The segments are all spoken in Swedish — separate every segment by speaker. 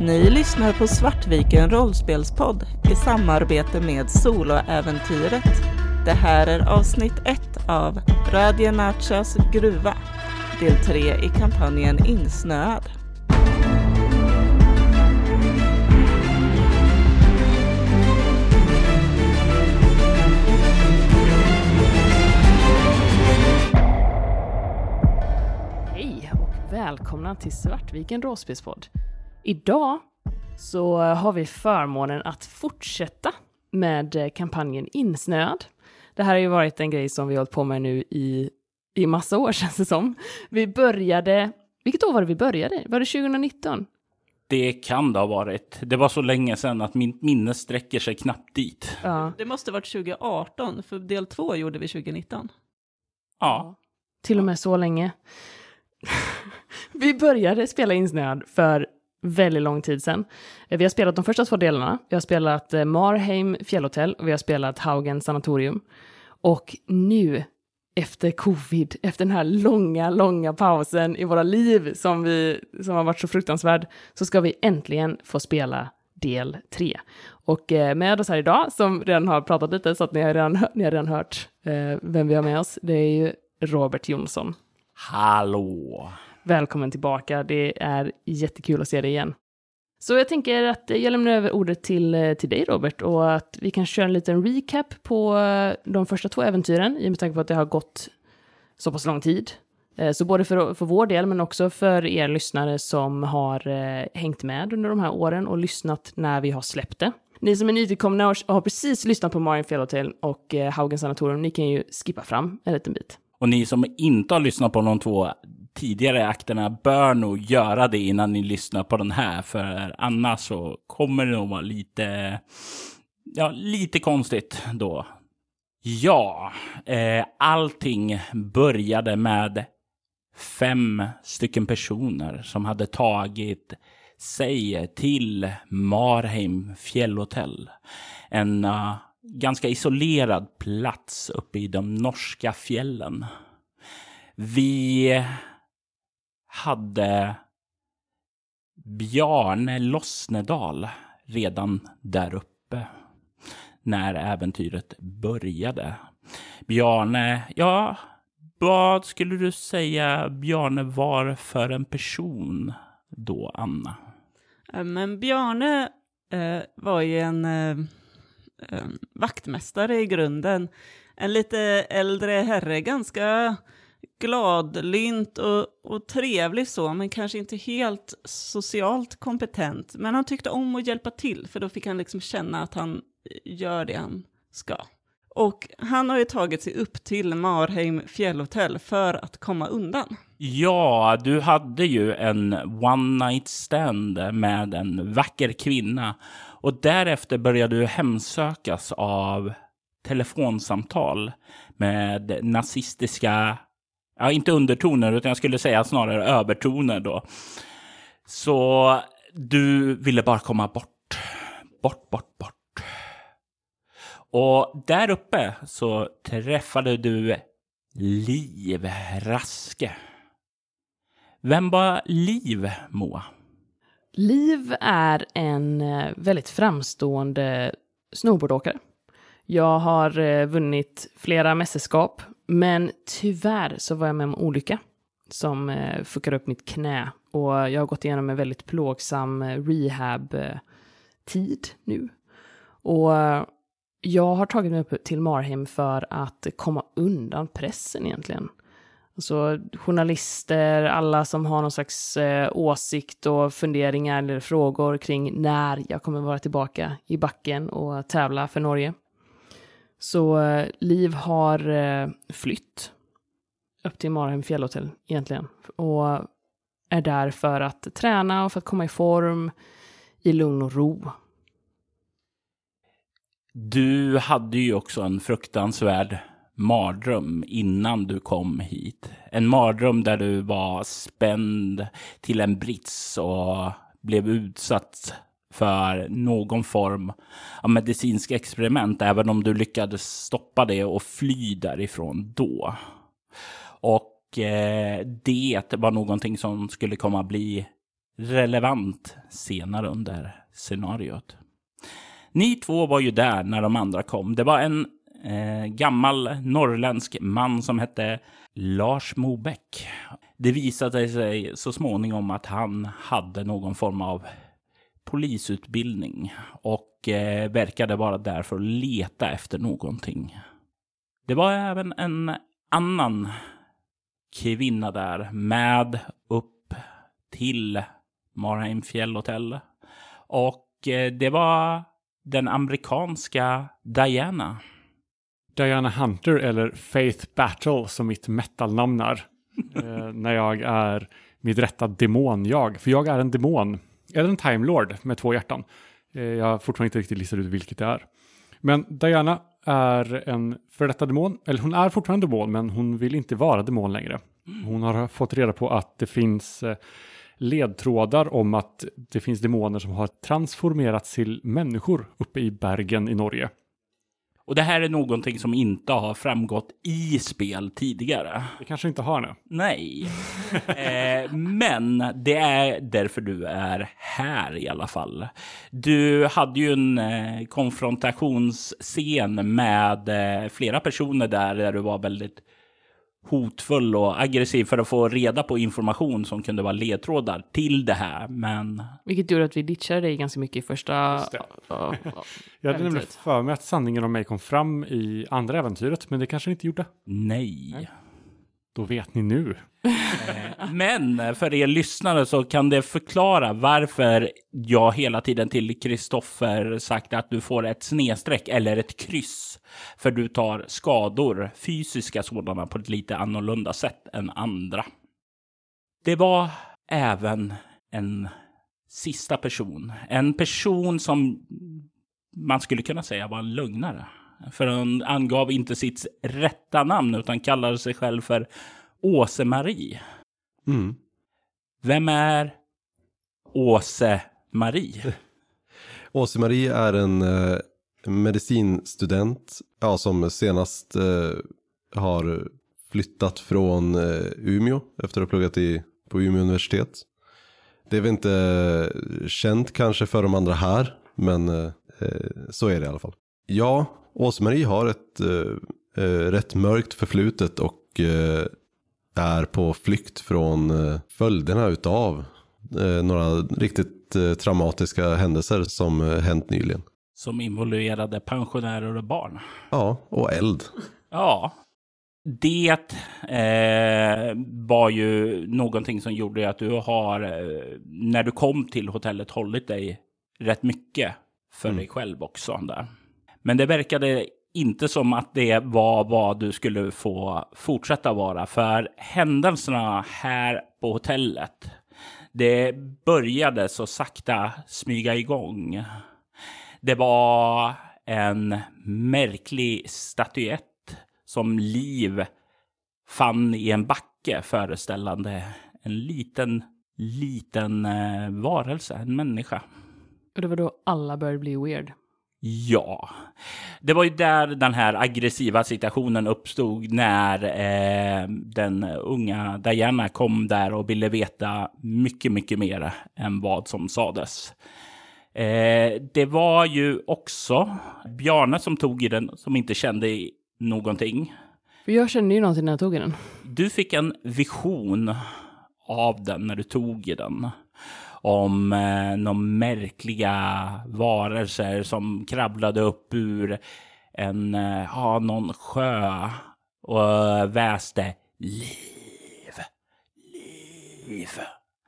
Speaker 1: Ni lyssnar på Svartviken rollspelspodd i samarbete med Soloäventyret. Det här är avsnitt ett av Radio Nachas gruva, del tre i kampanjen Insnöad.
Speaker 2: Hej och välkomna till Svartviken rollspelspodd. Idag så har vi förmånen att fortsätta med eh, kampanjen Insnöad. Det här har ju varit en grej som vi har hållit på med nu i, i massa år känns det som. Vi började, vilket år var det vi började? Var det 2019?
Speaker 3: Det kan det ha varit. Det var så länge sedan att min minne sträcker sig knappt dit.
Speaker 2: Ja.
Speaker 1: Det måste varit 2018, för del två gjorde vi 2019.
Speaker 3: Ja,
Speaker 2: Till och med så länge. vi började spela Insnöad för väldigt lång tid sedan. Eh, vi har spelat de första två delarna. Vi har spelat eh, Marheim fjällhotell och vi har spelat Haugen sanatorium. Och nu, efter covid, efter den här långa, långa pausen i våra liv som, vi, som har varit så fruktansvärd, så ska vi äntligen få spela del tre. Och eh, med oss här idag, som redan har pratat lite, så att ni har redan, ni har redan hört vem vi har med oss, det är ju Robert Jonsson.
Speaker 3: hallå.
Speaker 2: Välkommen tillbaka, det är jättekul att se dig igen. Så jag tänker att jag lämnar över ordet till, eh, till dig Robert och att vi kan köra en liten recap på eh, de första två äventyren i och med tanke på att det har gått så pass lång tid. Eh, så både för, för vår del men också för er lyssnare som har eh, hängt med under de här åren och lyssnat när vi har släppt det. Ni som är nytillkomna och har precis lyssnat på Marion Fjell och eh, Haugen Sanatorium, ni kan ju skippa fram en liten bit.
Speaker 3: Och ni som inte har lyssnat på de två tidigare akterna bör nog göra det innan ni lyssnar på den här. För annars så kommer det nog vara lite, ja, lite konstigt då. Ja, eh, allting började med fem stycken personer som hade tagit sig till Marheim fjällhotell. En uh, ganska isolerad plats uppe i de norska fjällen. Vi hade Bjarne Lossnedal redan där uppe när äventyret började. Bjarne, ja, vad skulle du säga Bjarne var för en person då, Anna?
Speaker 1: Eh, men Bjarne eh, var ju en eh, eh, vaktmästare i grunden. En lite äldre herre, ganska gladlynt och, och trevlig så, men kanske inte helt socialt kompetent. Men han tyckte om att hjälpa till, för då fick han liksom känna att han gör det han ska. Och han har ju tagit sig upp till Marheim fjällhotell för att komma undan.
Speaker 3: Ja, du hade ju en one night stand med en vacker kvinna och därefter började du hemsökas av telefonsamtal med nazistiska, ja inte undertoner utan jag skulle säga snarare övertoner då. Så du ville bara komma bort, bort, bort, bort. Och där uppe så träffade du Liv Raske. Vem var Liv, Moa?
Speaker 2: Liv är en eh, väldigt framstående snowboardåkare. Jag har eh, vunnit flera mästerskap, men tyvärr så var jag med om en olycka som eh, fuckade upp mitt knä och jag har gått igenom en väldigt plågsam eh, rehab-tid eh, nu. Och eh, jag har tagit mig upp till Marhem för att komma undan pressen egentligen. Alltså journalister, alla som har någon slags eh, åsikt och funderingar eller frågor kring när jag kommer vara tillbaka i backen och tävla för Norge. Så Liv har eh, flytt upp till Marheim fjällhotell egentligen och är där för att träna och för att komma i form i lugn och ro.
Speaker 3: Du hade ju också en fruktansvärd mardröm innan du kom hit. En mardröm där du var spänd till en brits och blev utsatt för någon form av medicinsk experiment, även om du lyckades stoppa det och fly därifrån då. Och eh, det var någonting som skulle komma bli relevant senare under scenariot. Ni två var ju där när de andra kom. Det var en eh, gammal norrländsk man som hette Lars Mobeck. Det visade sig så småningom att han hade någon form av polisutbildning och eh, verkade vara där för att leta efter någonting. Det var även en annan kvinna där med upp till Marheim fjällhotell. Och eh, det var den amerikanska Diana.
Speaker 4: Diana Hunter eller Faith Battle som mitt metalnamn är. eh, när jag är mitt rätta demon-jag. För jag är en demon. Eller en Time Lord med två hjärtan. Eh, jag har fortfarande inte riktigt listat ut vilket det är. Men Diana är en före detta demon. Eller hon är fortfarande demon men hon vill inte vara demon längre. Hon har fått reda på att det finns eh, ledtrådar om att det finns demoner som har transformerats till människor uppe i bergen i Norge.
Speaker 3: Och det här är någonting som inte har framgått i spel tidigare.
Speaker 4: Det kanske inte har det.
Speaker 3: Nej. eh, men det är därför du är här i alla fall. Du hade ju en eh, konfrontationsscen med eh, flera personer där, där du var väldigt hotfull och aggressiv för att få reda på information som kunde vara ledtrådar till det här. Men
Speaker 2: Vilket gjorde att vi ditchade dig ganska mycket i första...
Speaker 4: Jag hade nämligen för mig att sanningen om mig kom fram i andra äventyret, men det kanske inte gjorde.
Speaker 3: nej.
Speaker 4: Då vet ni nu.
Speaker 3: Eh, men eh, för er lyssnare så kan det förklara varför jag hela tiden till Kristoffer sagt att du får ett snedstreck eller ett kryss. För du tar skador, fysiska sådana, på ett lite annorlunda sätt än andra. Det var även en sista person. En person som man skulle kunna säga var en lögnare. För han angav inte sitt rätta namn utan kallade sig själv för Åse-Marie.
Speaker 5: Mm.
Speaker 3: Vem är Åse-Marie?
Speaker 5: Åse-Marie är en eh, medicinstudent ja, som senast eh, har flyttat från eh, Umeå efter att ha pluggat i, på Umeå universitet. Det är väl inte eh, känt kanske för de andra här, men eh, så är det i alla fall. Ja, Åse-Marie har ett eh, eh, rätt mörkt förflutet och eh, är på flykt från eh, följderna utav eh, några riktigt eh, traumatiska händelser som hänt nyligen.
Speaker 3: Som involverade pensionärer och barn.
Speaker 5: Ja, och eld.
Speaker 3: Ja. Det var ju någonting som gjorde att du har, när du kom till hotellet, hållit dig rätt mycket för dig själv också. Där. Men det verkade inte som att det var vad du skulle få fortsätta vara. För händelserna här på hotellet, det började så sakta smyga igång. Det var en märklig statyett som Liv fann i en backe föreställande en liten, liten eh, varelse, en människa.
Speaker 2: Och det var då alla började bli weird.
Speaker 3: Ja, det var ju där den här aggressiva situationen uppstod när eh, den unga Diana kom där och ville veta mycket, mycket mer än vad som sades. Eh, det var ju också Bjarne som tog i den som inte kände någonting.
Speaker 2: För jag kände ju någonting när jag tog i den.
Speaker 3: Du fick en vision av den när du tog i den. Om eh, några märkliga varelser som krabblade upp ur en, eh, ja, någon sjö och eh, väste liv, liv.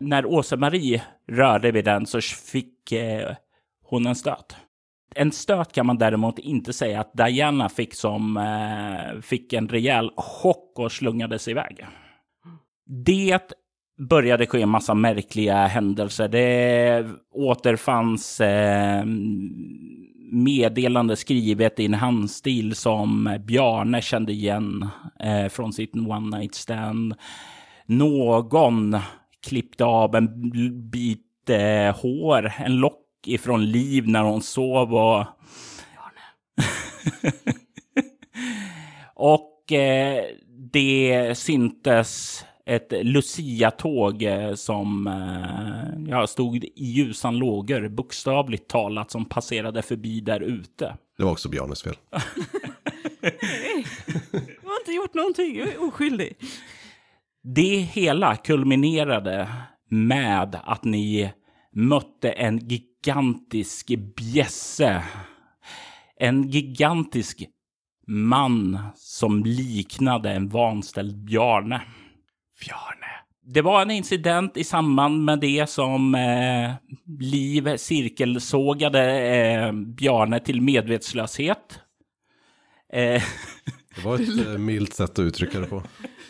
Speaker 3: När Åsa-Marie rörde vid den så fick eh, hon en stöt. En stöt kan man däremot inte säga att Diana fick som eh, fick en rejäl chock och slungades iväg. Det började ske en massa märkliga händelser. Det återfanns eh, meddelande skrivet i en handstil som Bjarne kände igen eh, från sitt one night stand. Någon klippte av en bit eh, hår, en lock ifrån Liv när hon sov och... och eh, det syntes ett Lucia-tåg eh, som eh, ja, stod i ljusan lågor, bokstavligt talat, som passerade förbi där ute.
Speaker 5: Det var också Bjarnes fel.
Speaker 1: Jag har inte gjort någonting, jag är oskyldig.
Speaker 3: Det hela kulminerade med att ni mötte en gigantisk bjässe. En gigantisk man som liknade en vanställd bjarne. Bjarne. Det var en incident i samband med det som eh, Liv cirkelsågade eh, Bjarne till medvetslöshet. Eh,
Speaker 5: Det var ett eh, milt sätt att uttrycka det på.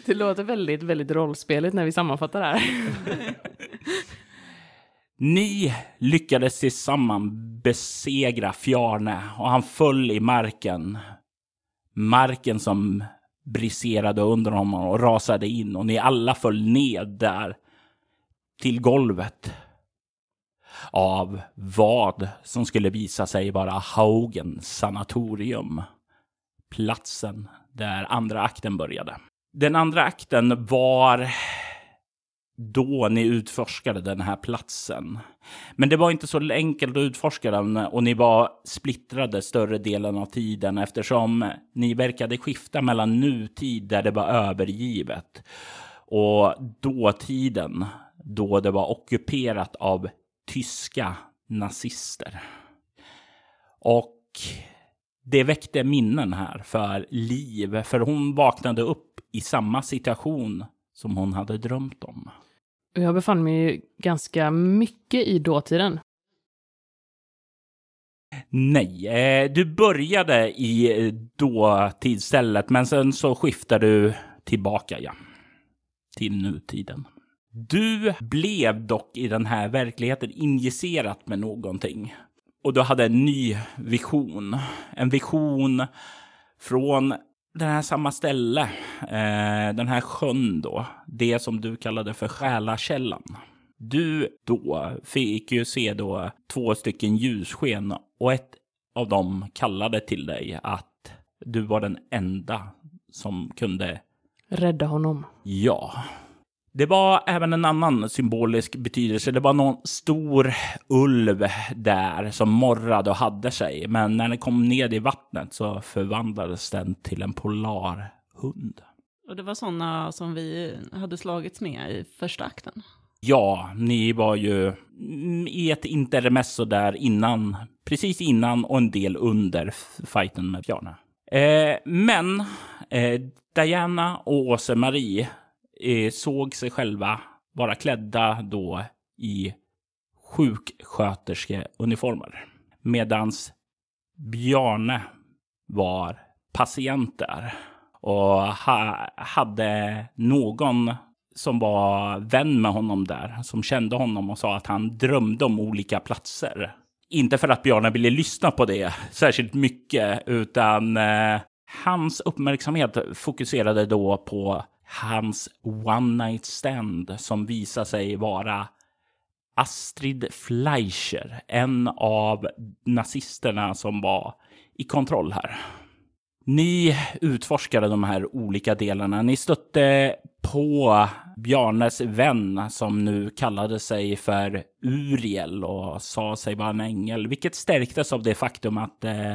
Speaker 2: Det låter väldigt, väldigt rollspeligt när vi sammanfattar det här.
Speaker 3: Ni lyckades tillsammans besegra Fjarne och han föll i marken. Marken som briserade under honom och rasade in och ni alla föll ned där till golvet av vad som skulle visa sig vara Haugen sanatorium. Platsen där andra akten började. Den andra akten var då ni utforskade den här platsen. Men det var inte så enkelt att utforska den och ni var splittrade större delen av tiden eftersom ni verkade skifta mellan nutid där det var övergivet och dåtiden då det var ockuperat av tyska nazister. Och det väckte minnen här för Liv, för hon vaknade upp i samma situation som hon hade drömt om.
Speaker 2: Jag befann mig ju ganska mycket i dåtiden.
Speaker 3: Nej, eh, du började i dåtidsstället, men sen så skiftade du tillbaka, ja. Till nutiden. Du blev dock i den här verkligheten injicerat med någonting. Och du hade en ny vision. En vision från den här samma ställe, eh, den här sjön då, det som du kallade för själakällan. Du då fick ju se då två stycken ljussken och ett av dem kallade till dig att du var den enda som kunde,
Speaker 2: Rädda honom.
Speaker 3: ja. Det var även en annan symbolisk betydelse. Det var någon stor ulv där som morrade och hade sig. Men när den kom ned i vattnet så förvandlades den till en polarhund.
Speaker 1: Och det var sådana som vi hade slagits med i första akten.
Speaker 3: Ja, ni var ju i ett intermezzo där innan, precis innan och en del under fighten med Bjarne. Eh, men eh, Diana och Åse-Marie eh, såg sig själva vara klädda då i sjuksköterskeuniformer. Medans Bjarne var patient där och ha, hade någon som var vän med honom där, som kände honom och sa att han drömde om olika platser. Inte för att Bjarne ville lyssna på det särskilt mycket, utan eh, hans uppmärksamhet fokuserade då på hans one night stand som visar sig vara Astrid Fleischer, en av nazisterna som var i kontroll här. Ni utforskade de här olika delarna. Ni stötte på Bjarnes vän som nu kallade sig för Uriel och sa sig vara en ängel, vilket stärktes av det faktum att eh,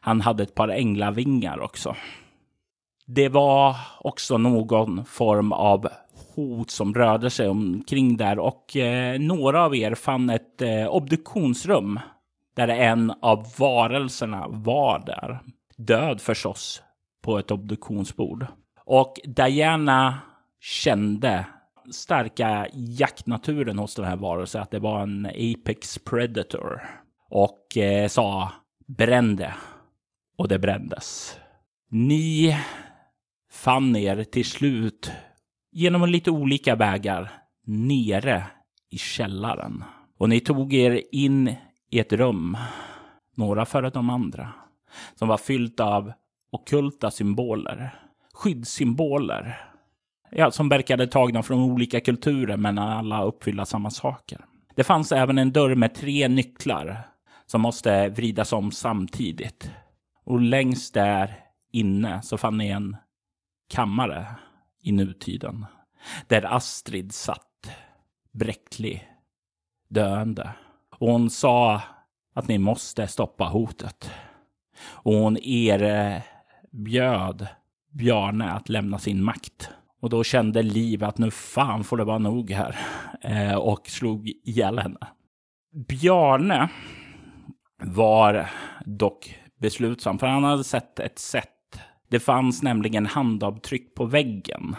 Speaker 3: han hade ett par änglavingar också. Det var också någon form av hot som rörde sig omkring där och eh, några av er fann ett eh, obduktionsrum där en av varelserna var där. Död förstås på ett obduktionsbord. Och Diana kände starka jaktnaturen hos den här varelsen, att det var en apex predator. Och eh, sa bränn det. Och det brändes. Ni fann er till slut genom lite olika vägar nere i källaren. Och ni tog er in i ett rum, några före de andra, som var fyllt av okulta symboler, skyddssymboler, ja, som verkade tagna från olika kulturer men alla uppfylla samma saker. Det fanns även en dörr med tre nycklar som måste vridas om samtidigt. Och längst där inne så fann ni en kammare i nutiden. Där Astrid satt, bräcklig, döende. Och hon sa att ni måste stoppa hotet. Och hon erbjöd Bjarne att lämna sin makt. Och då kände Liv att nu fan får det vara nog här. Eh, och slog ihjäl henne. Bjarne var dock beslutsam, för han hade sett ett sätt. Det fanns nämligen handavtryck på väggen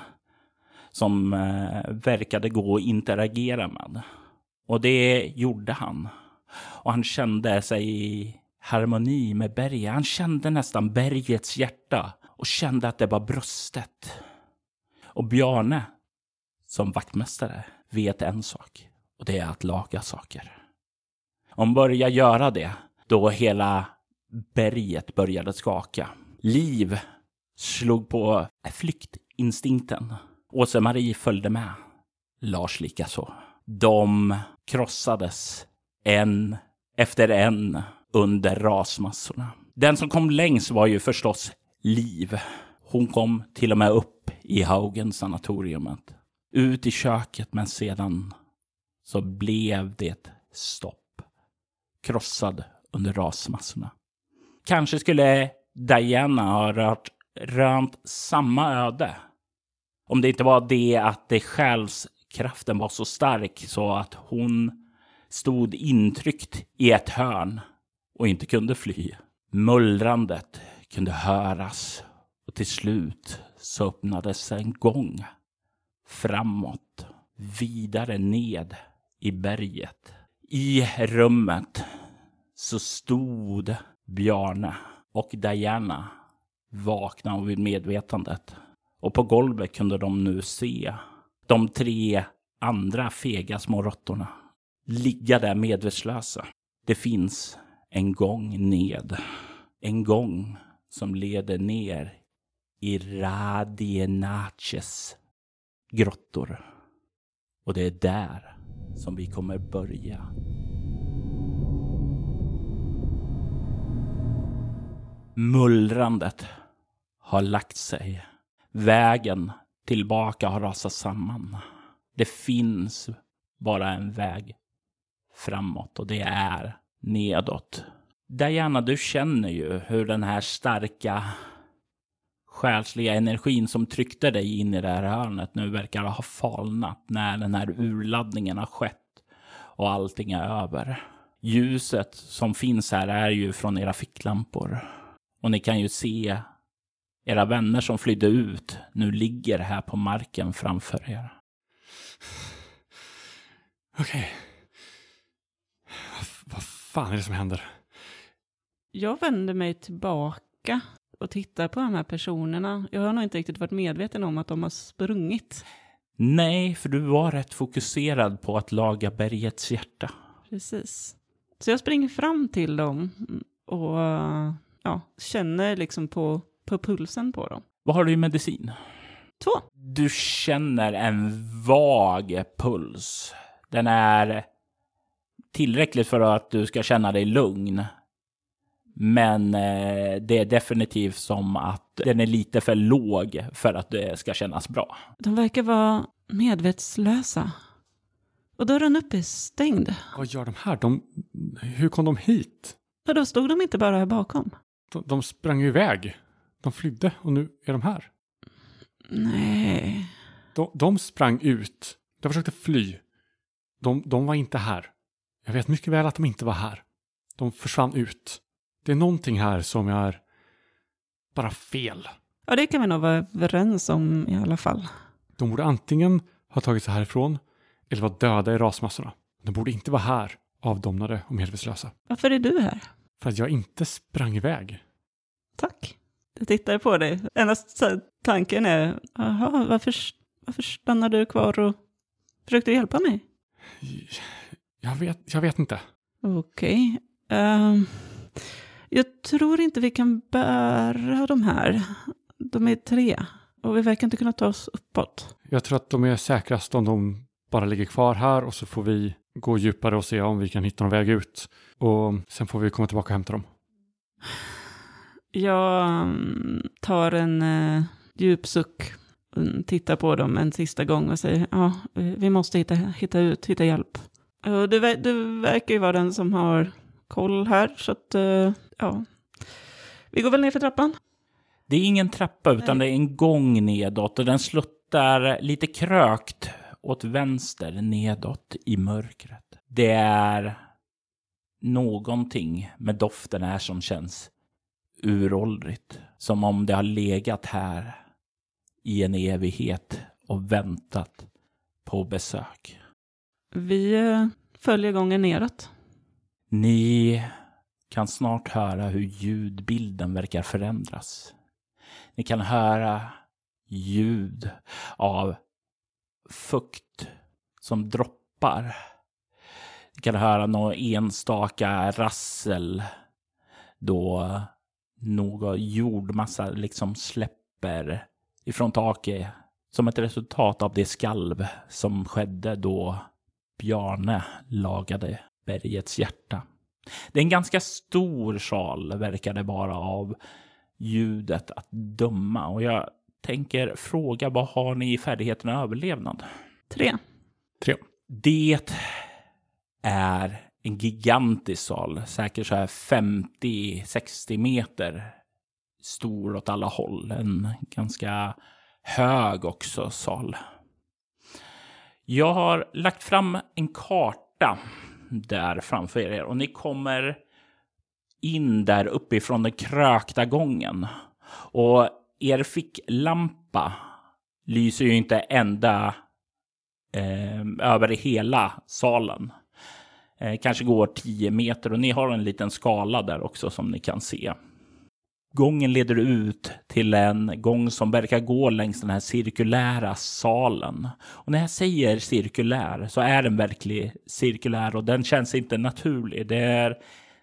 Speaker 3: som eh, verkade gå att interagera med. Och det gjorde han. Och han kände sig i harmoni med berget. Han kände nästan bergets hjärta och kände att det var bröstet. Och Bjarne, som vaktmästare, vet en sak. Och det är att laga saker. Om börjar göra det, då hela berget började skaka. Liv slog på flyktinstinkten. Åse-Marie följde med. Lars likaså. De krossades en efter en under rasmassorna. Den som kom längst var ju förstås Liv. Hon kom till och med upp i Haugen sanatoriumet. Ut i köket, men sedan så blev det stopp. Krossad under rasmassorna. Kanske skulle Diana ha rört, rönt samma öde. Om det inte var det att det själskraften var så stark så att hon stod intryckt i ett hörn och inte kunde fly. Mullrandet kunde höras och till slut så öppnades en gång framåt, vidare ned i berget. I rummet så stod Bjarne och Diana vakna och vid medvetandet. Och på golvet kunde de nu se de tre andra fega små råttorna ligga där medvetslösa. Det finns en gång ned. En gång som leder ner i Radienaches grottor. Och det är där som vi kommer börja. Mullrandet har lagt sig. Vägen tillbaka har rasat samman. Det finns bara en väg framåt och det är nedåt. Diana, du känner ju hur den här starka själsliga energin som tryckte dig in i det här hörnet nu verkar ha falnat när den här urladdningen har skett och allting är över. Ljuset som finns här är ju från era ficklampor. Och ni kan ju se era vänner som flydde ut nu ligger här på marken framför er.
Speaker 4: Okej. Okay. Vad, fan är det som händer?
Speaker 1: Jag vänder mig tillbaka och tittar på de här personerna. Jag har nog inte riktigt varit medveten om att de har sprungit.
Speaker 3: Nej, för du var rätt fokuserad på att laga bergets hjärta.
Speaker 1: Precis. Så jag springer fram till dem och ja, känner liksom på, på pulsen på dem.
Speaker 3: Vad har du i medicin?
Speaker 1: Två.
Speaker 3: Du känner en vag puls. Den är tillräckligt för att du ska känna dig lugn. Men eh, det är definitivt som att den är lite för låg för att det ska kännas bra.
Speaker 1: De verkar vara medvetslösa. Och dörren upp är stängd.
Speaker 4: Vad gör de här? De, hur kom de hit?
Speaker 1: Ja, då stod de inte bara här bakom.
Speaker 4: De, de sprang ju iväg. De flydde och nu är de här.
Speaker 1: Nej.
Speaker 4: De, de sprang ut. De försökte fly. De, de var inte här. Jag vet mycket väl att de inte var här. De försvann ut. Det är någonting här som är bara fel.
Speaker 1: Ja, det kan vi nog vara överens om i alla fall.
Speaker 4: De borde antingen ha tagit sig härifrån eller vara döda i rasmassorna. De borde inte vara här, avdomnade och medvetslösa.
Speaker 1: Varför är du här?
Speaker 4: För att jag inte sprang iväg.
Speaker 1: Tack. Jag tittar på dig. Enda tanken är, jaha, varför, varför stannade du kvar och försökte hjälpa mig?
Speaker 4: Jag vet, jag vet inte.
Speaker 1: Okej. Okay. Um, ehm, jag tror inte vi kan bära de här. De är tre och vi verkar inte kunna ta oss uppåt.
Speaker 4: Jag tror att de är säkrast om de bara ligger kvar här och så får vi gå djupare och se om vi kan hitta någon väg ut. Och sen får vi komma tillbaka och hämta dem.
Speaker 1: Jag mm, tar en uh, djup suck tittar på dem en sista gång och säger ja, vi måste hitta, hitta ut, hitta hjälp. Du, du verkar ju vara den som har koll här, så att eh, ja. Vi går väl ner för trappan?
Speaker 3: Det är ingen trappa utan det är en gång nedåt och den sluttar lite krökt åt vänster nedåt i mörkret. Det är någonting med doften här som känns uråldrigt. Som om det har legat här i en evighet och väntat på besök.
Speaker 1: Vi eh, följer gången neråt.
Speaker 3: Ni kan snart höra hur ljudbilden verkar förändras. Ni kan höra ljud av fukt som droppar. Ni kan höra någon enstaka rassel då någon jordmassa liksom släpper ifrån taket som ett resultat av det skalv som skedde då Bjarne lagade bergets hjärta. Det är en ganska stor sal, verkar det vara av ljudet att döma. Och jag tänker fråga, vad har ni i färdigheten överlevnad?
Speaker 1: Tre.
Speaker 4: Tre.
Speaker 3: Det är en gigantisk sal, säkert så här 50-60 meter stor åt alla håll. En ganska hög också sal. Jag har lagt fram en karta där framför er och ni kommer in där uppifrån den krökta gången. Och er ficklampa lyser ju inte ända eh, över hela salen. Eh, kanske går 10 meter och ni har en liten skala där också som ni kan se. Gången leder ut till en gång som verkar gå längs den här cirkulära salen. Och när jag säger cirkulär så är den verkligen cirkulär och den känns inte naturlig. Det är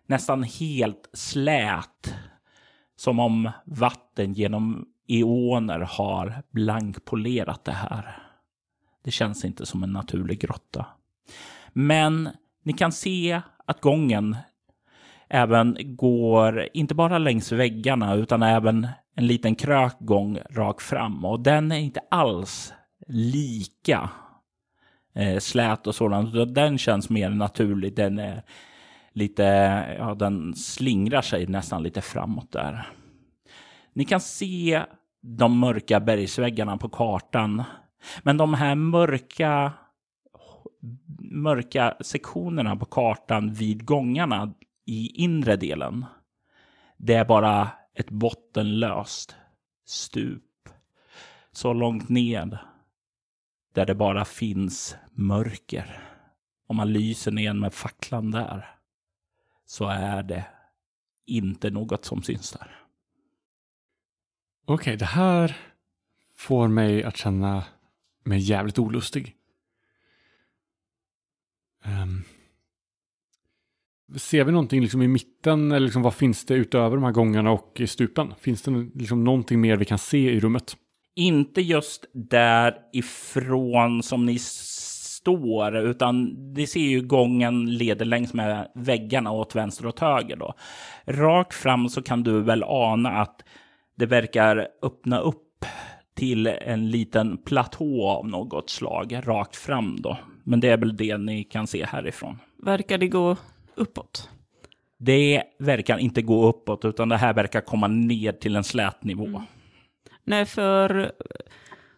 Speaker 3: nästan helt slät. Som om vatten genom eoner har blankpolerat det här. Det känns inte som en naturlig grotta. Men ni kan se att gången även går, inte bara längs väggarna, utan även en liten krökgång rakt fram. Och den är inte alls lika eh, slät och sådant. Den känns mer naturlig. Den är lite, ja, den slingrar sig nästan lite framåt där. Ni kan se de mörka bergsväggarna på kartan. Men de här mörka mörka sektionerna på kartan vid gångarna i inre delen. Det är bara ett bottenlöst stup. Så långt ned där det bara finns mörker. Om man lyser ner med facklan där så är det inte något som syns där.
Speaker 4: Okej, det här får mig att känna mig jävligt olustig. Um, ser vi någonting liksom i mitten eller liksom vad finns det utöver de här gångarna och i stupen? Finns det liksom någonting mer vi kan se i rummet?
Speaker 3: Inte just därifrån som ni står, utan det ser ju gången leder längs med väggarna åt vänster och höger då. Rakt fram så kan du väl ana att det verkar öppna upp till en liten platå av något slag rakt fram då. Men det är väl det ni kan se härifrån.
Speaker 1: Verkar det gå uppåt?
Speaker 3: Det verkar inte gå uppåt, utan det här verkar komma ner till en slät nivå.
Speaker 1: Nej, för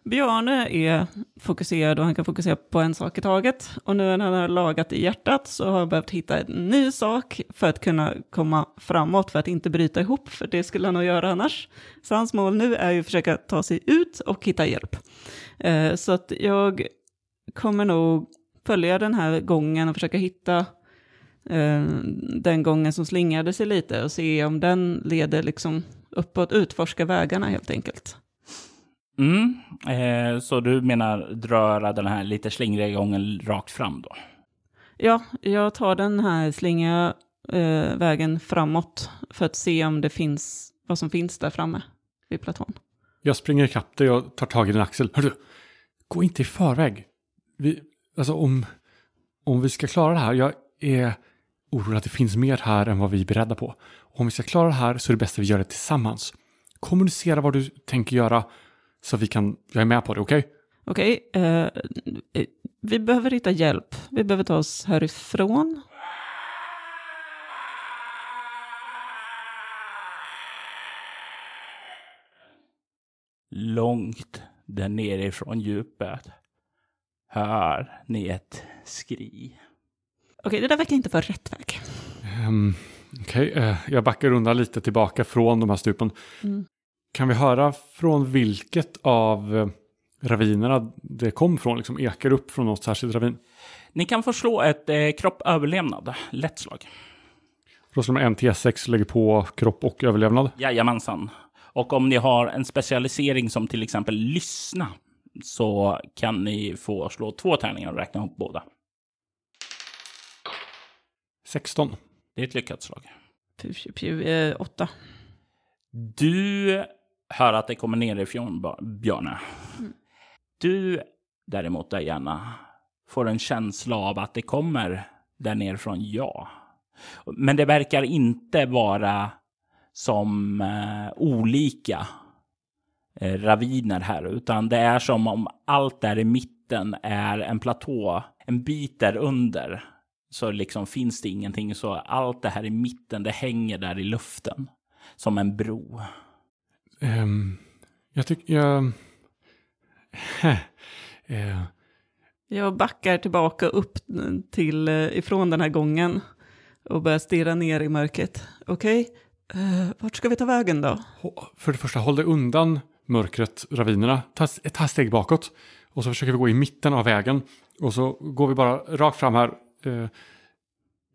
Speaker 1: Bjarne är fokuserad och han kan fokusera på en sak i taget. Och nu när han har lagat i hjärtat så har han behövt hitta en ny sak för att kunna komma framåt, för att inte bryta ihop, för det skulle han nog göra annars. Så hans mål nu är ju att försöka ta sig ut och hitta hjälp. Eh, så att jag kommer nog följa den här gången och försöka hitta eh, den gången som slingrade sig lite och se om den leder liksom uppåt, utforska vägarna helt enkelt.
Speaker 3: Mm. Eh, så du menar röra den här lite slingriga gången rakt fram då?
Speaker 1: Ja, jag tar den här slinga eh, vägen framåt för att se om det finns vad som finns där framme vid platån.
Speaker 4: Jag springer ikapp dig och tar tag i din axel. Hörru, gå inte i förväg. Vi, alltså om, om vi ska klara det här, jag är orolig att det finns mer här än vad vi är beredda på. Om vi ska klara det här så är det bäst att vi gör det tillsammans. Kommunicera vad du tänker göra Så vi kan, jag är med på det, okej?
Speaker 1: Okej, eh, vi behöver hitta hjälp. Vi behöver ta oss härifrån.
Speaker 3: Långt där nere ifrån djupet hör ni ett skri.
Speaker 1: Okej, det där verkar inte vara rätt väg.
Speaker 4: Ehm, Okej, eh, jag backar undan lite tillbaka från de här stupen.
Speaker 1: Mm.
Speaker 4: Kan vi höra från vilket av eh, ravinerna det kom från? Liksom ekar upp från något särskilt ravin?
Speaker 3: Ni kan få slå ett eh, kropp överlevnad, lätt slag.
Speaker 4: Då slår man en T6 lägger på kropp och överlevnad.
Speaker 3: Jajamensan. Och om ni har en specialisering som till exempel lyssna så kan ni få slå två tärningar och räkna ihop båda.
Speaker 4: 16.
Speaker 3: Det är ett lyckat slag.
Speaker 1: Pju, pju, pju, eh, åtta.
Speaker 3: Du hör att det kommer nerifrån, Ba- Björne. Du däremot, Diana, får en känsla av att det kommer där nerifrån, ja. Men det verkar inte vara som eh, olika raviner här, utan det är som om allt där i mitten är en platå, en bit där under. Så liksom finns det ingenting, så allt det här i mitten, det hänger där i luften. Som en bro.
Speaker 4: Ehm, jag tycker... Jag... Eh,
Speaker 1: Jag backar tillbaka upp till eh, ifrån den här gången och börjar stirra ner i mörkret. Okej, eh, vart ska vi ta vägen då?
Speaker 4: för det första, håll dig undan mörkret, ravinerna. Ta, ta ett steg bakåt. Och så försöker vi gå i mitten av vägen. Och så går vi bara rakt fram här. Eh,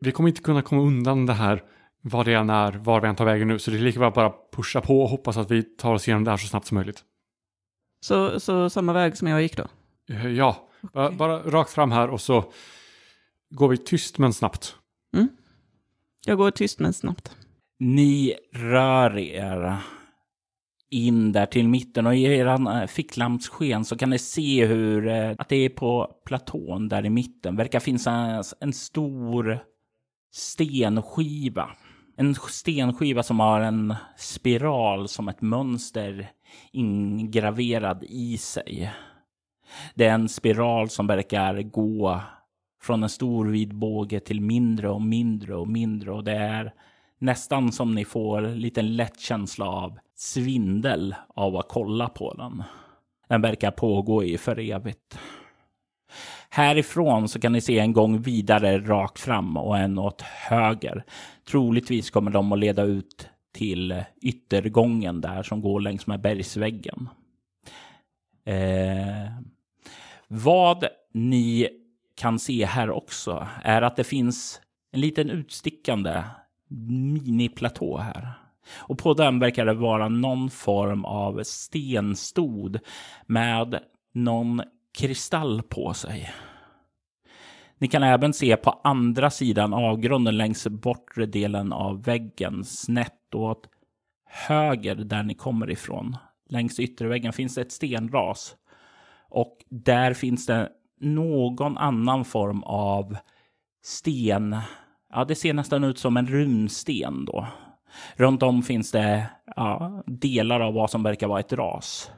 Speaker 4: vi kommer inte kunna komma undan det här vad det än är, var vi än tar vägen nu. Så det är lika bra att bara pusha på och hoppas att vi tar oss igenom det här så snabbt som möjligt.
Speaker 1: Så, så samma väg som jag gick då?
Speaker 4: Eh, ja, bara,
Speaker 1: Okej.
Speaker 4: bara rakt fram här och så går vi tyst men snabbt.
Speaker 1: Jag går tyst men snabbt.
Speaker 3: Ni rör er in där till mitten och i eran eh, ficklampssken så kan ni se hur eh, att det är på platån där i mitten verkar finnas en stor stenskiva. En stenskiva som har en spiral som ett mönster ingraverad i sig. Det är en spiral som verkar gå från en stor vid båge till mindre och mindre och mindre och det är nästan som ni får lite lätt känsla av svindel av att kolla på den. Den verkar pågå i för evigt. Härifrån så kan ni se en gång vidare rakt fram och en åt höger. Troligtvis kommer de att leda ut till yttergången där som går längs med bergsväggen. Eh, vad ni kan se här också är att det finns en liten utstickande miniplatå här. Och på den verkar det vara någon form av stenstod med någon kristall på sig. Ni kan även se på andra sidan avgrunden längs bortre delen av väggen snett åt höger där ni kommer ifrån. Längs ytterväggen finns det ett stenras. Och där finns det någon annan form av sten. Ja, det ser nästan ut som en runsten då. Runt om finns det ja, delar av vad som verkar vara ett ras.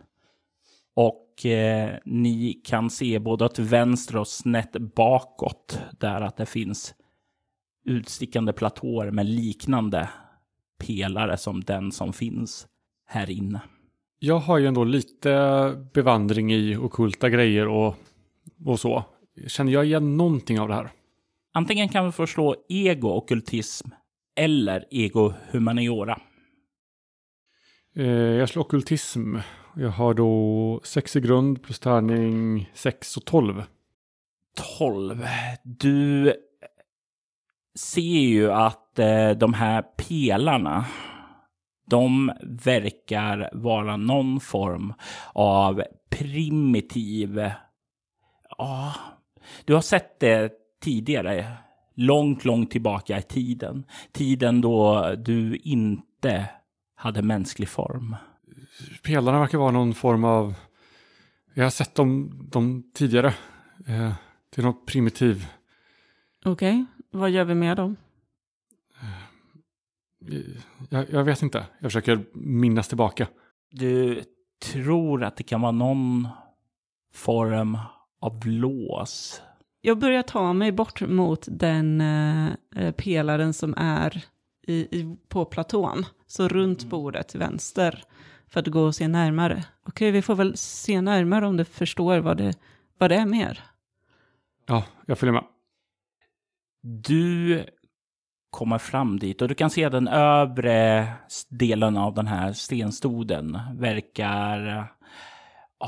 Speaker 3: Och eh, ni kan se både åt vänster och snett bakåt där att det finns utstickande platåer med liknande pelare som den som finns här inne.
Speaker 4: Jag har ju ändå lite bevandring i okulta grejer och, och så. Känner jag igen någonting av det här?
Speaker 3: Antingen kan vi förslå ego-ockultism eller ego-humaniora.
Speaker 4: Eh, jag slår okultism. Jag har då 6 i grund plus tärning 6 och 12.
Speaker 3: 12. Du ser ju att eh, de här pelarna, de verkar vara någon form av primitiv... Ja, du har sett det tidigare. Långt, långt tillbaka i tiden. Tiden då du inte hade mänsklig form.
Speaker 4: Pelarna verkar vara någon form av... Jag har sett dem, dem tidigare. Eh, det är något primitiv.
Speaker 1: Okej, vad gör vi med dem?
Speaker 4: Eh, Jag, jag vet inte. Jag försöker minnas tillbaka.
Speaker 3: Du tror att det kan vara någon form av lås.
Speaker 1: Jag börjar ta mig bort mot den eh, eh, pelaren som är i, i, på platån. Så runt bordet till vänster. För att gå och se närmare. Okej, vi får väl se närmare om du förstår vad det, vad det är mer.
Speaker 4: Ja, jag följer med.
Speaker 3: Du kommer fram dit och du kan se den övre delen av den här stenstoden verkar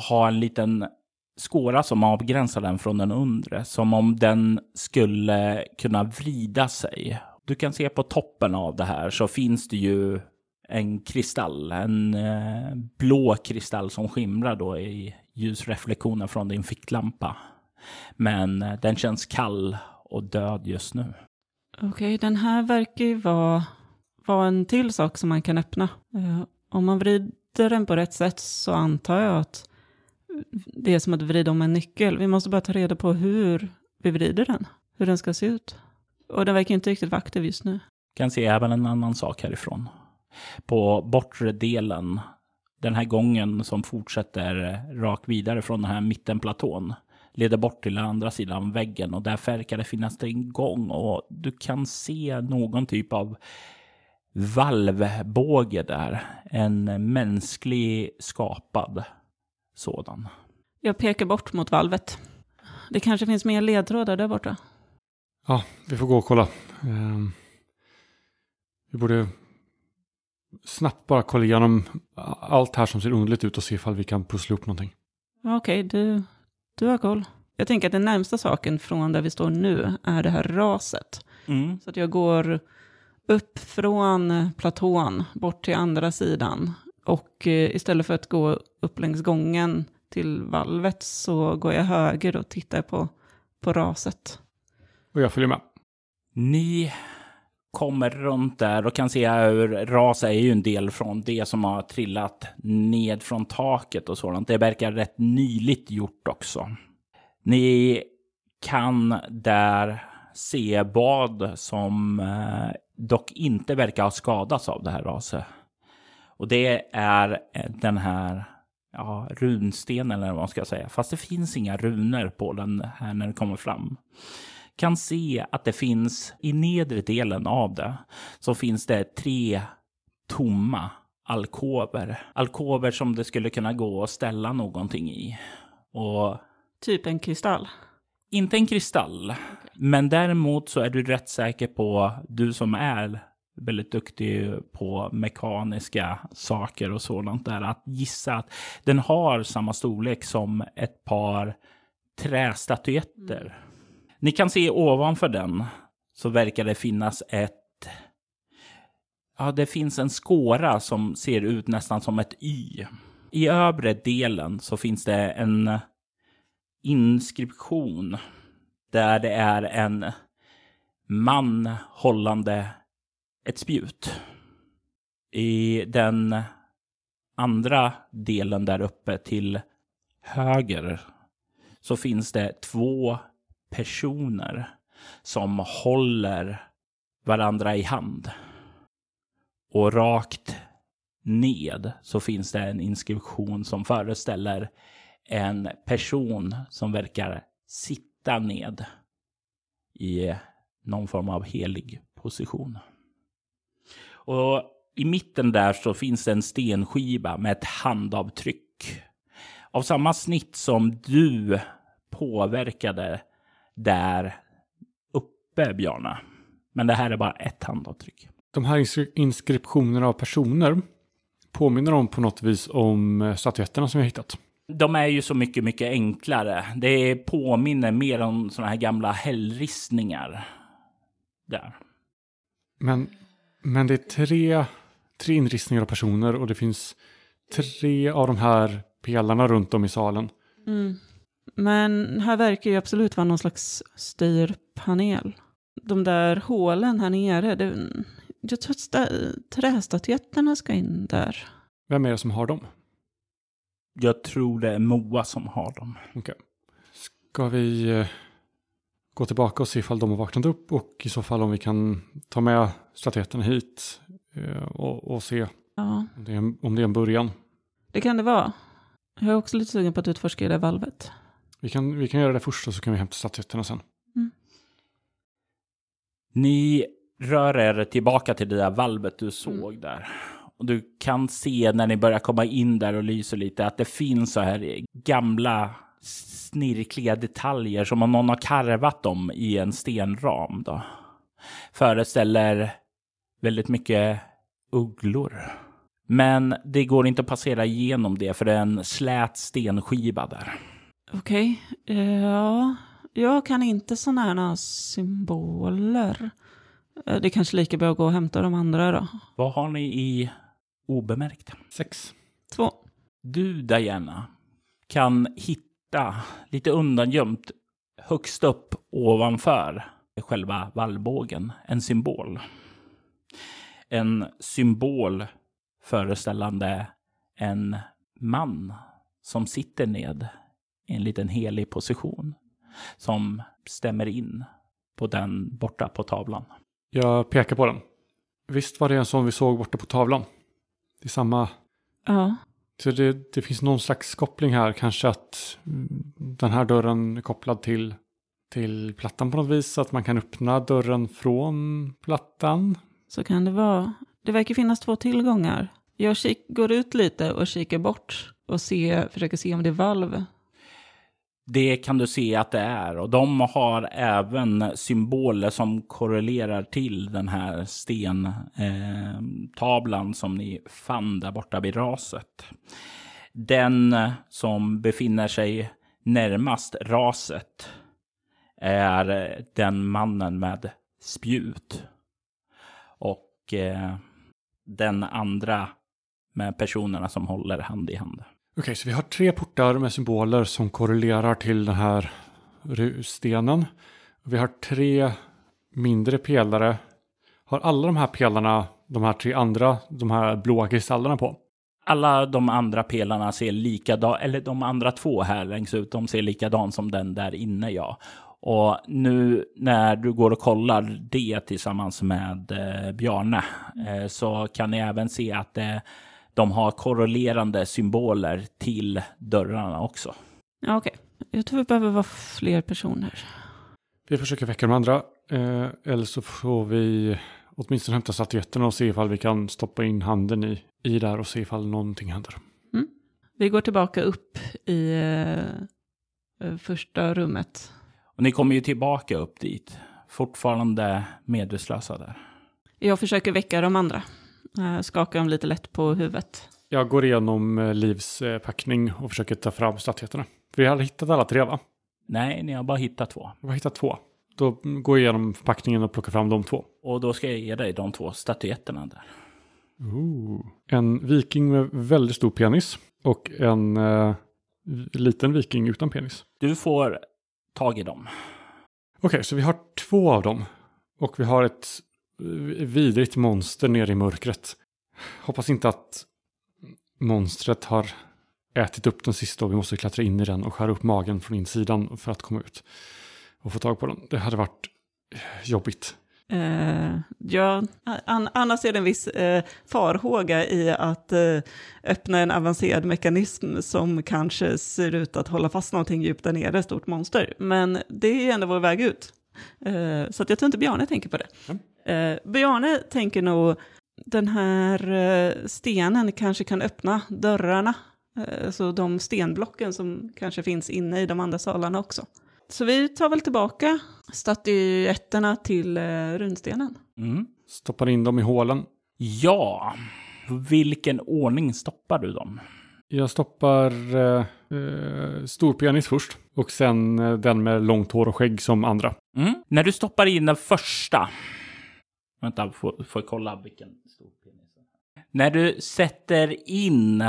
Speaker 3: ha en liten skåra som avgränsar den från den undre. Som om den skulle kunna vrida sig. Du kan se på toppen av det här så finns det ju en kristall, en eh, blå kristall som skimrar då i ljusreflektionen från din ficklampa. Men eh, den känns kall och död just nu.
Speaker 1: Okej, den här verkar ju vara, vara en till sak som man kan öppna. Eh, om man vrider den på rätt sätt så antar jag att det är som att vrida om en nyckel. Vi måste bara ta reda på hur vi vrider den, hur den ska se ut. Och den verkar inte riktigt vara aktiv just nu.
Speaker 3: Kan se även en annan sak härifrån. På bortre delen, den här gången som fortsätter rakt vidare från den här mittenplatån, leder bort till andra sidan väggen och där verkar det finnas en gång och du kan se någon typ av valvbåge där. En mänsklig skapad sådan.
Speaker 1: Jag pekar bort mot valvet. Det kanske finns mer ledtrådar där borta.
Speaker 4: Ja, vi får gå och kolla. Ehm, vi borde snabbt bara kolla igenom allt här som ser underligt ut och se ifall vi kan pussla upp någonting.
Speaker 1: Okej, du, du har koll. Jag tänker att den närmsta saken från där vi står nu är det här raset.
Speaker 3: Mm.
Speaker 1: Så att jag går upp från platån bort till andra sidan. Och eh, istället för att gå upp längs gången till valvet så går jag höger och tittar på, på raset.
Speaker 4: Och jag följer med.
Speaker 3: Ni kommer runt där och kan se hur ras är ju en del från det som har trillat ned från taket och sådant. Det verkar rätt nyligt gjort också. Ni kan där se vad som eh, dock inte verkar ha skadats av det här raset. Och det är eh, den här ja, runstenen eller vad man ska säga. Fast det finns inga runor på den här när det kommer fram. Kan se att det finns i nedre delen av det så finns det tre tomma alkover. Alkover som det skulle kunna gå att ställa någonting i. Och
Speaker 1: Typ en kristall.
Speaker 3: inte en kristall, men däremot så är du rätt säker på, du som är väldigt duktig på mekaniska saker och sådant där, att gissa att den har samma storlek som ett par trästatyetter. Ni kan se ovanför den så verkar det finnas ett Ja, det finns en skåra som ser ut nästan som ett Y. I övre delen så finns det en inskription där det är en man hållande ett spjut. I den andra delen där uppe till höger så finns det två personer som håller varandra i hand. Och rakt ned så finns det en inskription som föreställer en person som verkar sitta ned i någon form av helig position. Och i mitten där så finns en stenskiva med ett handavtryck. Av samma snitt som du påverkade där uppe, Bjarne. Men det här är bara ett handavtryck.
Speaker 4: De här inskri- inskriptionerna av personer påminner de på något vis om eh, statyetterna som jag hittat.
Speaker 3: De är ju så mycket, mycket enklare. Det påminner mer om sådana här gamla hällristningar. Där.
Speaker 4: Men, men det är tre, tre inristningar av personer och det finns tre av de här pelarna runt om i salen.
Speaker 1: Mm. Men här verkar ju absolut vara någon slags styrpanel. De där hålen här nere, det, jag tror att sta- trästatyetterna ska in där.
Speaker 4: Vem är det som har dem?
Speaker 3: Jag tror det är Moa som har dem.
Speaker 4: Okej. Ska vi eh, gå tillbaka och se ifall de har vaknat upp och i så fall om vi kan ta med statyetterna hit eh, och, och se
Speaker 1: Ja,
Speaker 4: om det, är en, om det är en början.
Speaker 1: det kan det vara. Jag är också lite sugen på att utforska det där valvet.
Speaker 4: Vi kan, vi kan göra det först och så kan vi hämta statyetterna sen.
Speaker 3: Ni rör er tillbaka till det där valvet du såg där. Och du kan se när ni börjar komma in där och lyser lite att det finns så här gamla snirkliga detaljer som om någon har karvat dem i en stenram. Då. Föreställer väldigt mycket ugglor. Men det går inte att passera igenom det för det är en slät stenskiva där.
Speaker 1: Okej, eh, ja. Jag kan inte sådana här symboler. Eh, Det är kanske lika bra att gå och hämta de andra då.
Speaker 3: Vad har ni i obemärkt?
Speaker 4: Sex.
Speaker 1: Två.
Speaker 3: Du, Diana, kan hitta lite undangömt högst upp ovanför själva vallbågen en symbol. En symbol föreställande en man som sitter ned i en liten helig position som stämmer in på den borta på tavlan.
Speaker 4: Jag pekar på den. Visst var det en sån vi såg borta på tavlan? Det är samma...
Speaker 1: Ja.
Speaker 4: Så det, det finns någon slags koppling här. Kanske att mm, den här dörren är kopplad till, till plattan på något vis. Att man kan öppna dörren från plattan.
Speaker 1: Så kan det vara. Det verkar finnas två tillgångar. Jag kik- går ut lite och kikar bort och se, försöker se om det är valv.
Speaker 3: Det kan du se att det är och de har även symboler som korrelerar till den här stentavlan eh, som ni fann där borta vid raset. Den som befinner sig närmast raset är den mannen med spjut. Och eh, den andra med personerna som håller hand i hand.
Speaker 4: Okej, så vi har tre portar med symboler som korrelerar till den här stenen. Vi har tre mindre pelare. Har alla de här pelarna de här tre andra, de här blåa kristallerna på?
Speaker 3: Alla de andra pelarna ser likadana, eller de andra två här längst ut, de ser likadan som den där inne, ja. Och nu när du går och kollar det tillsammans med eh, Bjarne eh, så kan ni även se att eh, de har korrelerande symboler till dörrarna också.
Speaker 1: Ja, okej. Jag tror vi behöver vara fler personer.
Speaker 4: Vi försöker väcka de andra. Eh, eller så får vi åtminstone hämta statyetterna och se ifall vi kan stoppa in handen i, i där och se ifall någonting händer.
Speaker 1: Vi går tillbaka upp i eh, första rummet.
Speaker 3: Och ni kommer ju tillbaka upp dit, fortfarande medvetslösa där.
Speaker 1: Jag försöker väcka de andra. Eh, skakar dem lite lätt på huvudet.
Speaker 4: Jag går igenom eh, Livs eh, packning och försöker ta fram statyetterna. Vi har hittat alla tre va?
Speaker 3: Nej, ni har bara hittat två.
Speaker 4: Vi har hittat två. Då går jag igenom förpackningen och plockar fram de två.
Speaker 3: Och då ska jag ge dig de två statyetterna där.
Speaker 4: Ooh. En viking med väldigt stor penis och en eh, liten viking utan penis.
Speaker 3: Du får tag i dem.
Speaker 4: Okej, så vi har två av dem. Och vi har ett vidrigt monster nere i mörkret. Hoppas inte att monstret har ätit upp den sista och vi måste klättra in i den och skära upp magen från insidan för att komma ut. Och få tag på den. Det hade varit jobbigt.
Speaker 1: Eh, ja, an, annars är det en viss eh, farhåga i att eh, öppna en avancerad mekanism som kanske ser ut att hålla fast någonting djupt där nere, ett stort monster. Men det är ändå vår väg ut. Eh, så att jag tror inte Bjarne tänker på det. Eh, Bjarne tänker nog, den här eh, stenen kanske kan öppna dörrarna. Eh, så de stenblocken som kanske finns inne i de andra salarna också. Så vi tar väl tillbaka statyetterna till eh, runstenen.
Speaker 3: Mm.
Speaker 4: Stoppar in dem i hålen.
Speaker 3: Ja, vilken ordning stoppar du dem?
Speaker 4: Jag stoppar eh, eh, storpenis först. Och sen eh, den med långt hår och skägg som andra.
Speaker 3: Mm. När du stoppar in den första. Vänta, får, får jag kolla vilken stor penis. det är. När du sätter in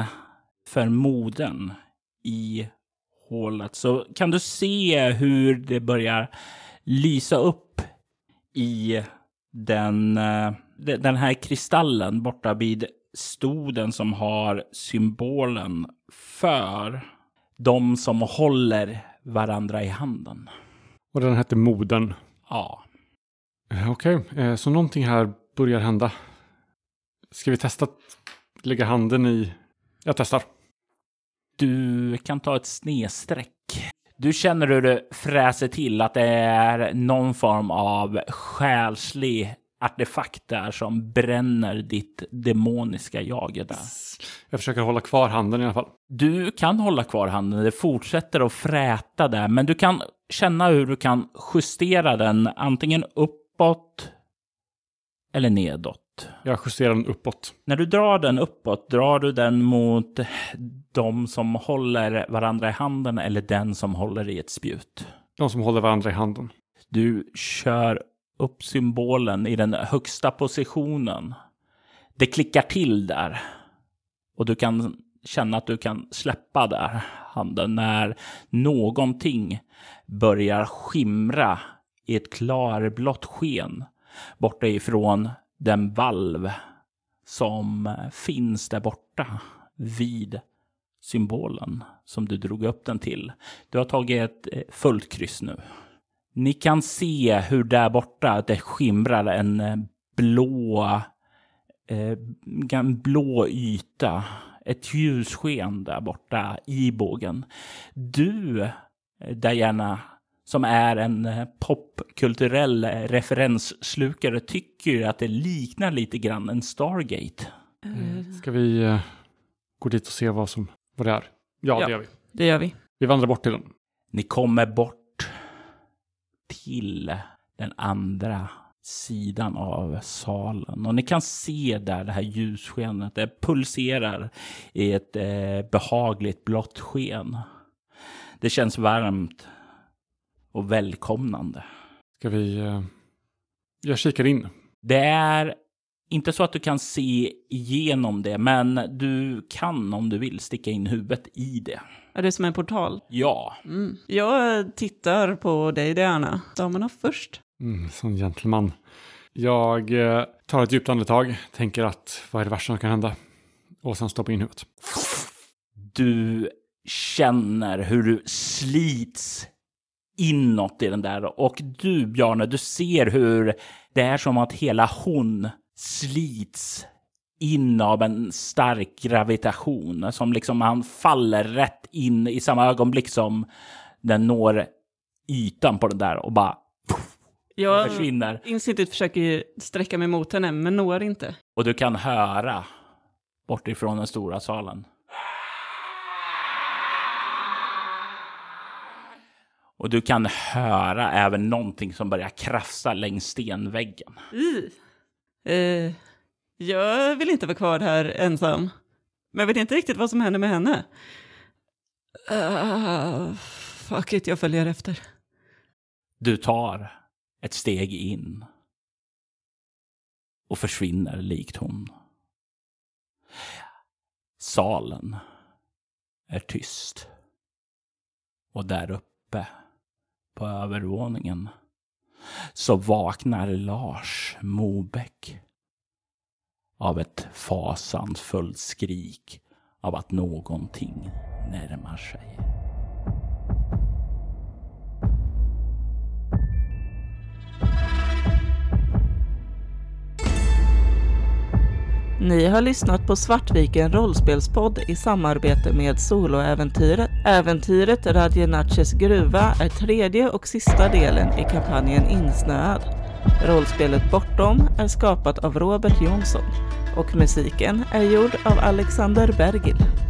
Speaker 3: förmoden i hålet så kan du se hur det börjar lysa upp i den, eh, de- den här kristallen borta vid stoden som har symbolen för de som håller varandra i handen.
Speaker 4: Och den hette Moden.
Speaker 3: Ja.
Speaker 4: Eh, Okej, eh, så någonting här börjar hända. Ska vi testa att lägga handen i... Jag testar.
Speaker 3: Du kan ta ett snedstreck. Du känner hur det fräser till att det är någon form av själslig artefakt där som bränner ditt demoniska jag där.
Speaker 4: Jag försöker hålla kvar handen i alla fall.
Speaker 3: Du kan hålla kvar handen, det fortsätter att fräta där, men du kan känna hur du kan justera den antingen uppåt eller nedåt.
Speaker 4: Jag justerar den uppåt.
Speaker 3: När du drar den uppåt, drar du den mot de som håller varandra i handen eller den som håller i ett spjut?
Speaker 4: De som håller varandra i handen.
Speaker 3: Du kör upp symbolen i den högsta positionen. Det klickar till där. Och du kan känna att du kan släppa där handen när någonting börjar skimra i ett klarblått sken borta ifrån den valv som finns där borta vid symbolen som du drog upp den till. Du har tagit ett eh, fullt kryss nu. Ni kan se hur där borta det skimrar en eh, blå, eh, en blå yta. Ett ljussken där borta i bågen. Du, Diana, som är en eh, popkulturell referensslukare, tycker att det liknar lite grann en Stargate.
Speaker 4: Ska vi uh, gå dit och se vad, som, vad det är? Ja,
Speaker 1: Ja.
Speaker 4: det gör vi.
Speaker 1: Det gör vi.
Speaker 4: Vi vandrar bort till den.
Speaker 3: Ni kommer bort till den andra sidan av salen och ni kan se där det här ljusskenet. Det pulserar i ett eh, behagligt blått sken. Det känns varmt och välkomnande.
Speaker 4: Ska vi... Uh, jag kikar in.
Speaker 3: Det är inte så att du kan se igenom det, men du kan om du vill sticka in huvudet i det.
Speaker 1: Är det som en portal?
Speaker 3: Ja,
Speaker 1: Mm. Jag tittar på dig, Diana. Damerna först.
Speaker 4: Mm, sån gentleman. Jag eh, tar ett djupt andetag, tänker att vad är det värsta som kan hända? Och sen stoppar in huvudet.
Speaker 3: du känner hur du slits inåt i den där. Och du, Bjarne, du ser hur det är som att hela hon slits in av en stark gravitation. Som liksom han faller rätt in i samma ögonblick som den når ytan på den där och bara
Speaker 1: Jag
Speaker 3: försvinner.
Speaker 1: instinktivt försöker sträcka mig mot henne, men når inte.
Speaker 3: Och du kan höra bortifrån den stora salen. Och du kan höra även någonting som börjar krafsa längs stenväggen.
Speaker 1: I. Eh, jag vill inte vara kvar här ensam. Men jag vet inte riktigt vad som händer med henne. Uh, fuck it, jag följer efter.
Speaker 3: Du tar ett steg in och försvinner likt hon. Salen är tyst. Och där uppe på övervåningen så vaknar Lars Mobeck av ett fasansfullt skrik av att någonting närmar sig.
Speaker 1: Ni har lyssnat på Svartviken rollspelspodd i samarbete med Soloäventyret. Äventyret Radjenaches gruva är tredje och sista delen i kampanjen Insnöad. Rollspelet Bortom är skapat av Robert Jonsson och musiken är gjord av Alexander Bergil.